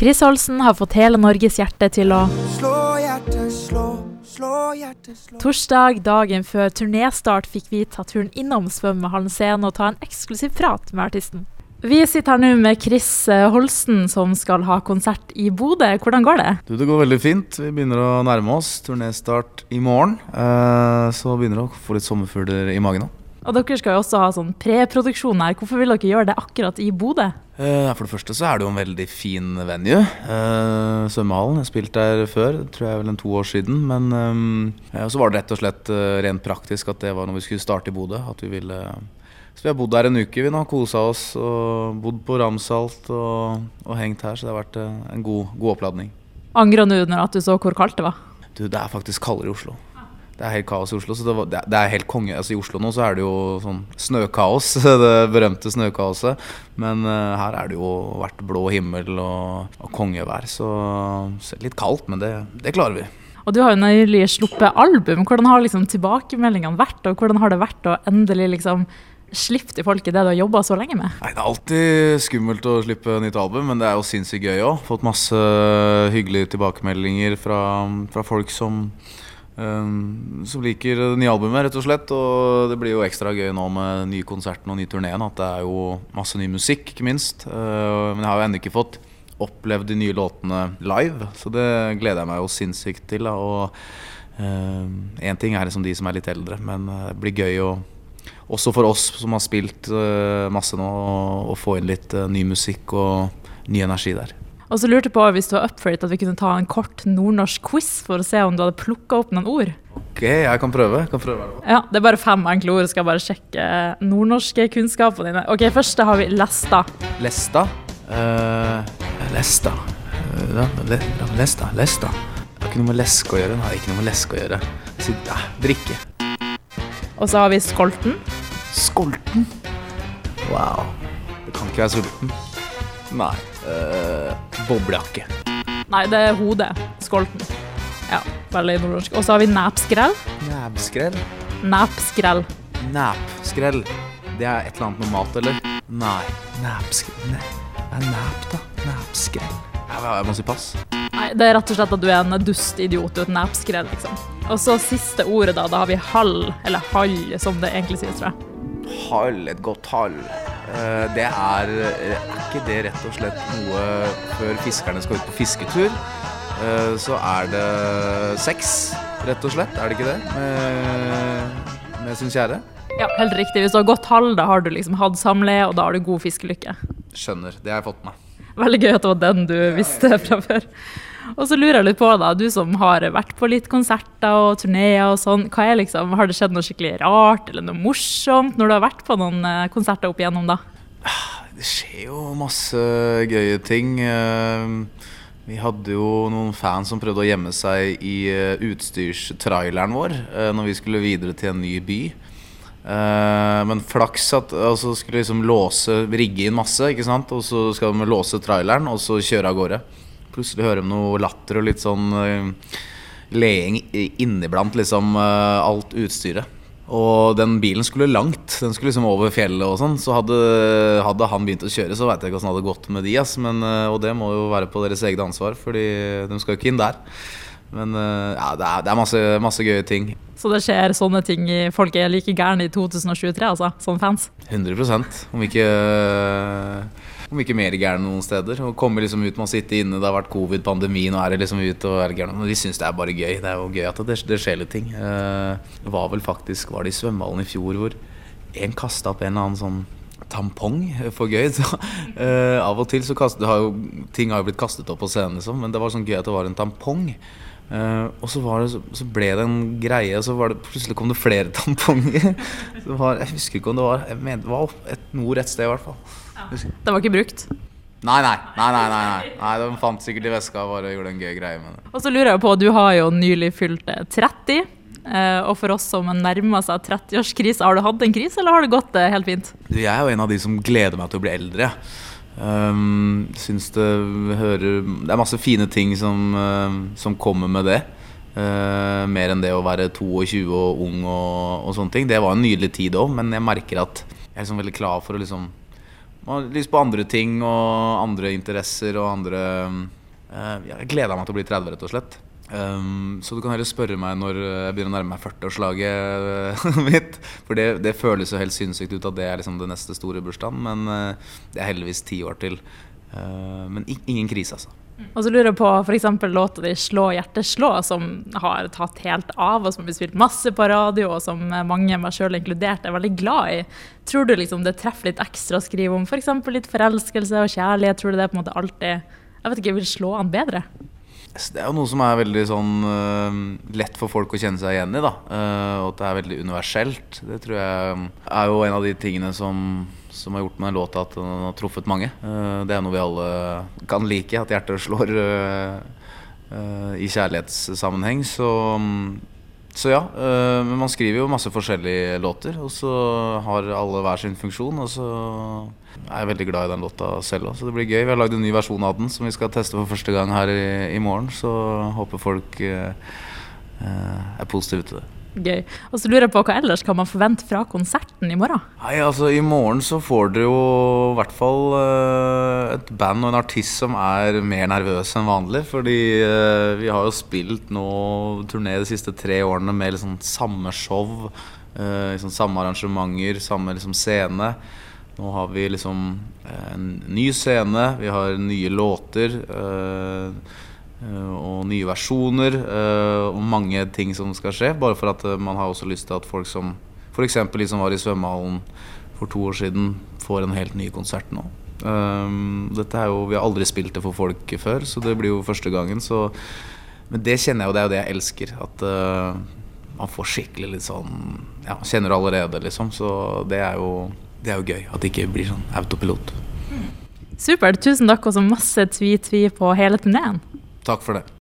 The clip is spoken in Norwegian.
Chris Holsen har fått hele Norges hjerte til å Slå hjertet, slå, slå hjertet, slå Torsdag, dagen før turnéstart, fikk vi ta turen innom svømmehallen scene og ta en eksklusiv prat med artisten. Vi sitter her nå med Chris eh, Holsen, som skal ha konsert i Bodø. Hvordan går det? Du, det går veldig fint. Vi begynner å nærme oss. Turnéstart i morgen. Eh, så begynner det å få litt sommerfugler i magen nå. Og dere skal jo også ha sånn preproduksjon her. Hvorfor vil dere gjøre det akkurat i Bodø? Eh, for det første så er det jo en veldig fin venue. Eh, svømmehallen. Jeg spilte der før, tror jeg vel en to år siden. Men eh, så var det rett og slett eh, rent praktisk at det var når vi skulle starte i Bodø. At vi ville Så vi har bodd her en uke, vi nå. Kosa oss og bodd på Ramsalt og, og hengt her. Så det har vært en god, god oppladning. Angrer du under at du så hvor kaldt det var? Du, det er faktisk kaldere i Oslo. Det er helt kaos i Oslo. Så det, var, det, er- helt konge. Altså I Oslo nå så er det jo sånn snøkaos. Det berømte snøkaoset. Men uh, her er det jo vært blå himmel og, og kongevær. Så, så litt kaldt, men det, det klarer vi. Og du har jo nylig sluppet album. Hvordan har liksom tilbakemeldingene vært, og hvordan har det vært å endelig liksom slippe til folk i det du har jobba så lenge med? Nei, Det er alltid skummelt å slippe nytt album, men det er jo sinnssykt gøy òg. Fått masse hyggelige tilbakemeldinger fra, fra folk som som liker det nye albumet, rett og slett. Og det blir jo ekstra gøy nå med ny konserten og ny turneen at det er jo masse ny musikk, ikke minst. Uh, men jeg har jo ennå ikke fått opplevd de nye låtene live, så det gleder jeg meg jo sinnssykt til. Da. Og én ting er liksom de som er litt eldre, men uh, det blir gøy å også for oss som har spilt uh, masse nå, å få inn litt uh, ny musikk og ny energi der. Og så lurte jeg på hvis du var up for it, at vi kunne ta en kort nordnorsk quiz for å se om du hadde plukka opp noen ord. Ok, jeg kan prøve. Jeg kan prøve. Ja, Det er bare fem enkle ord. Jeg skal bare sjekke nordnorske kunnskapene dine. Ok, Først har vi lesta. Lesta. Uh, lesta. Uh, lesta. Lesta. Det har ikke noe med leske å gjøre. Nei, ikke noe med leske å gjøre. Si, ja, drikke. Og så har vi skolten. Skolten. Wow. Det kan ikke være sulten. Nei. Uh, boblejakke. Nei, det er hodet. Skolten. Ja, veldig nordnorsk. Og så har vi næpskrell. Næbskrell. Næpskrell. Næpskrell. Det er et eller annet med mat, eller? Nei. Næpskrell Nei. Det er næp, da? Næpskrell. Jeg må si pass. Nei, det er rett og slett at du er en dust idiot. Du er et næpskrell, liksom. Og så siste ordet, da. Da har vi hall, eller hall, som det egentlig sies, tror jeg. Hall, et godt hall. Eh, Det er Er ikke det rett og slett noe før fiskerne skal ut på fisketur? eh, Så er det sex, rett og slett. Er det ikke det? Med, med sin kjære? Ja, helt riktig. Hvis du har gått hall, da har du liksom hatt samleie, og da har du god fiskelykke. Skjønner. Det har jeg fått med. Veldig gøy at det var den du visste fra før. Og så lurer jeg litt på, da, du som har vært på litt konserter og turneer og sånn, hva er liksom, har det skjedd noe skikkelig rart eller noe morsomt når du har vært på noen eh, konserter opp igjennom, da? Det skjer jo masse gøye ting. Eh, Vi hadde jo noen fans som prøvde å gjemme seg i eh, utstyrstraileren vår når vi skulle videre til en ny by. Men flaks at altså skulle liksom låse, rigge inn masse, ikke sant? og så skal de låse traileren og så kjøre av gårde. Plutselig hører de noe latter og litt sånn eh, leing inniblant liksom eh, alt utstyret. Og den bilen skulle langt. Den skulle liksom over fjellet og sånn. Så hadde, hadde han begynt å kjøre, så veit jeg ikke åssen det hadde gått med de. Ass. Men, eh, og det må jo være på deres eget ansvar, Fordi de skal jo ikke inn der. Men ja, det er, det er masse, masse gøye ting. Så det skjer sånne ting i Folk er like gærne i 2023, altså, som fans. 100% Om ikke om ikke mer gærne noen steder. Og kommer liksom ut med å inne, det har vært covid, pandemi, nå er det liksom ut og er gærne. Men de syns det er bare gøy. Det er jo gøy at det, det skjer litt ting. Eh, Det var vel faktisk Var det i svømmehallen i fjor hvor en kasta opp en eller annen sånn tampong for gøy. Så, uh, av og til så kastet, har jo, ting har jo blitt kastet opp på scenen, liksom, men det var sånn gøy at det var en tampong. Eh, og så, var det, så, så ble det en greie, og så var det, plutselig kom det flere tamponger. Det var, jeg husker ikke om det var Jeg mener det var et, noe rett sted, i hvert fall. Ja. Det var ikke brukt. Nei, nei, nei, nei, nei, nei. nei De fant sikkert i veska og bare gjorde en gøy greie med det. Og så lurer jeg på, du har jo nylig fylt eh, 30. eh, Og for oss som nærmer seg 30-årskrise, har du hatt en krise, eller har det gått eh, helt fint? Du, Jeg er jo en av de som gleder meg til å bli eldre. Um, syns det hører Det er masse fine ting som, uh, som kommer med det. Uh, mer enn det å være 22 og ung og, og sånne ting. Det var en nydelig tid òg, men jeg merker at jeg er liksom veldig klar for å liksom har lyst på andre ting og andre interesser og andre uh, Jeg gleder meg til å bli 30, rett og slett. Um, så du kan heller spørre meg når jeg begynner å nærme meg 40-årslaget mitt. For det, det, føles jo helt sinnssykt ut at det er liksom det neste store bursdagen. Men uh, det er heldigvis ti år til. Uh, men ingen krise, altså. Og så lurer jeg på f.eks. låta di 'Slå hjertet slå', som har tatt helt av, og som blir spilt masse på radio, og som mange, meg sjøl inkludert, er veldig glad i. Tror du liksom det treffer litt ekstra å skrive om f.eks. For litt forelskelse og kjærlighet? Tror du det på en måte alltid jeg vet ikke, vil slå an bedre? Det er jo noe som er veldig sånn uh, lett for folk å kjenne seg igjen i. da uh, Og at det er veldig universelt. Det tror jeg er jo en av de tingene som, som har gjort med den låta at den har truffet mange. Uh, det er noe vi alle kan like, at hjertet slår i kjærlighetssammenheng. Så um, så ja, øh, men man skriver jo masse forskjellige låter, og så har alle hver sin funksjon. Og så er jeg veldig glad i den låta selv òg, så det blir gøy. Vi har lagd en ny versjon av den som vi skal teste for første gang her i, i morgen, så håper folk øh, er positive til det. Gøy. Og så lurer jeg på Hva ellers kan man forvente fra konserten i morgen? Nei, altså I morgen så får dere jo i hvert fall uh, et band og en artist som er mer nervøs enn vanlig. Fordi uh, vi har jo spilt nå turné de siste tre årene med liksom samme show. Uh, liksom samme arrangementer, samme liksom scene. Nå har vi liksom en ny scene, vi har nye låter. Uh, og nye versjoner eh, og mange ting som skal skje. Bare for at eh, man har også lyst til at folk som f.eks. de som var i svømmehallen for to år siden, får en helt ny konsert nå. Dette er jo, Vi har aldri spilt det for folk før, så det blir jo første gangen. Så, men det kjenner jeg jo, det er jo det jeg elsker. At man får skikkelig litt sånn Ja, kjenner det allerede, liksom. Så det er jo, det er jo gøy. At det ikke blir sånn autopilot. Supert. Tusen takk, og så masse tvi-tvi på hele turneen. Takk for det.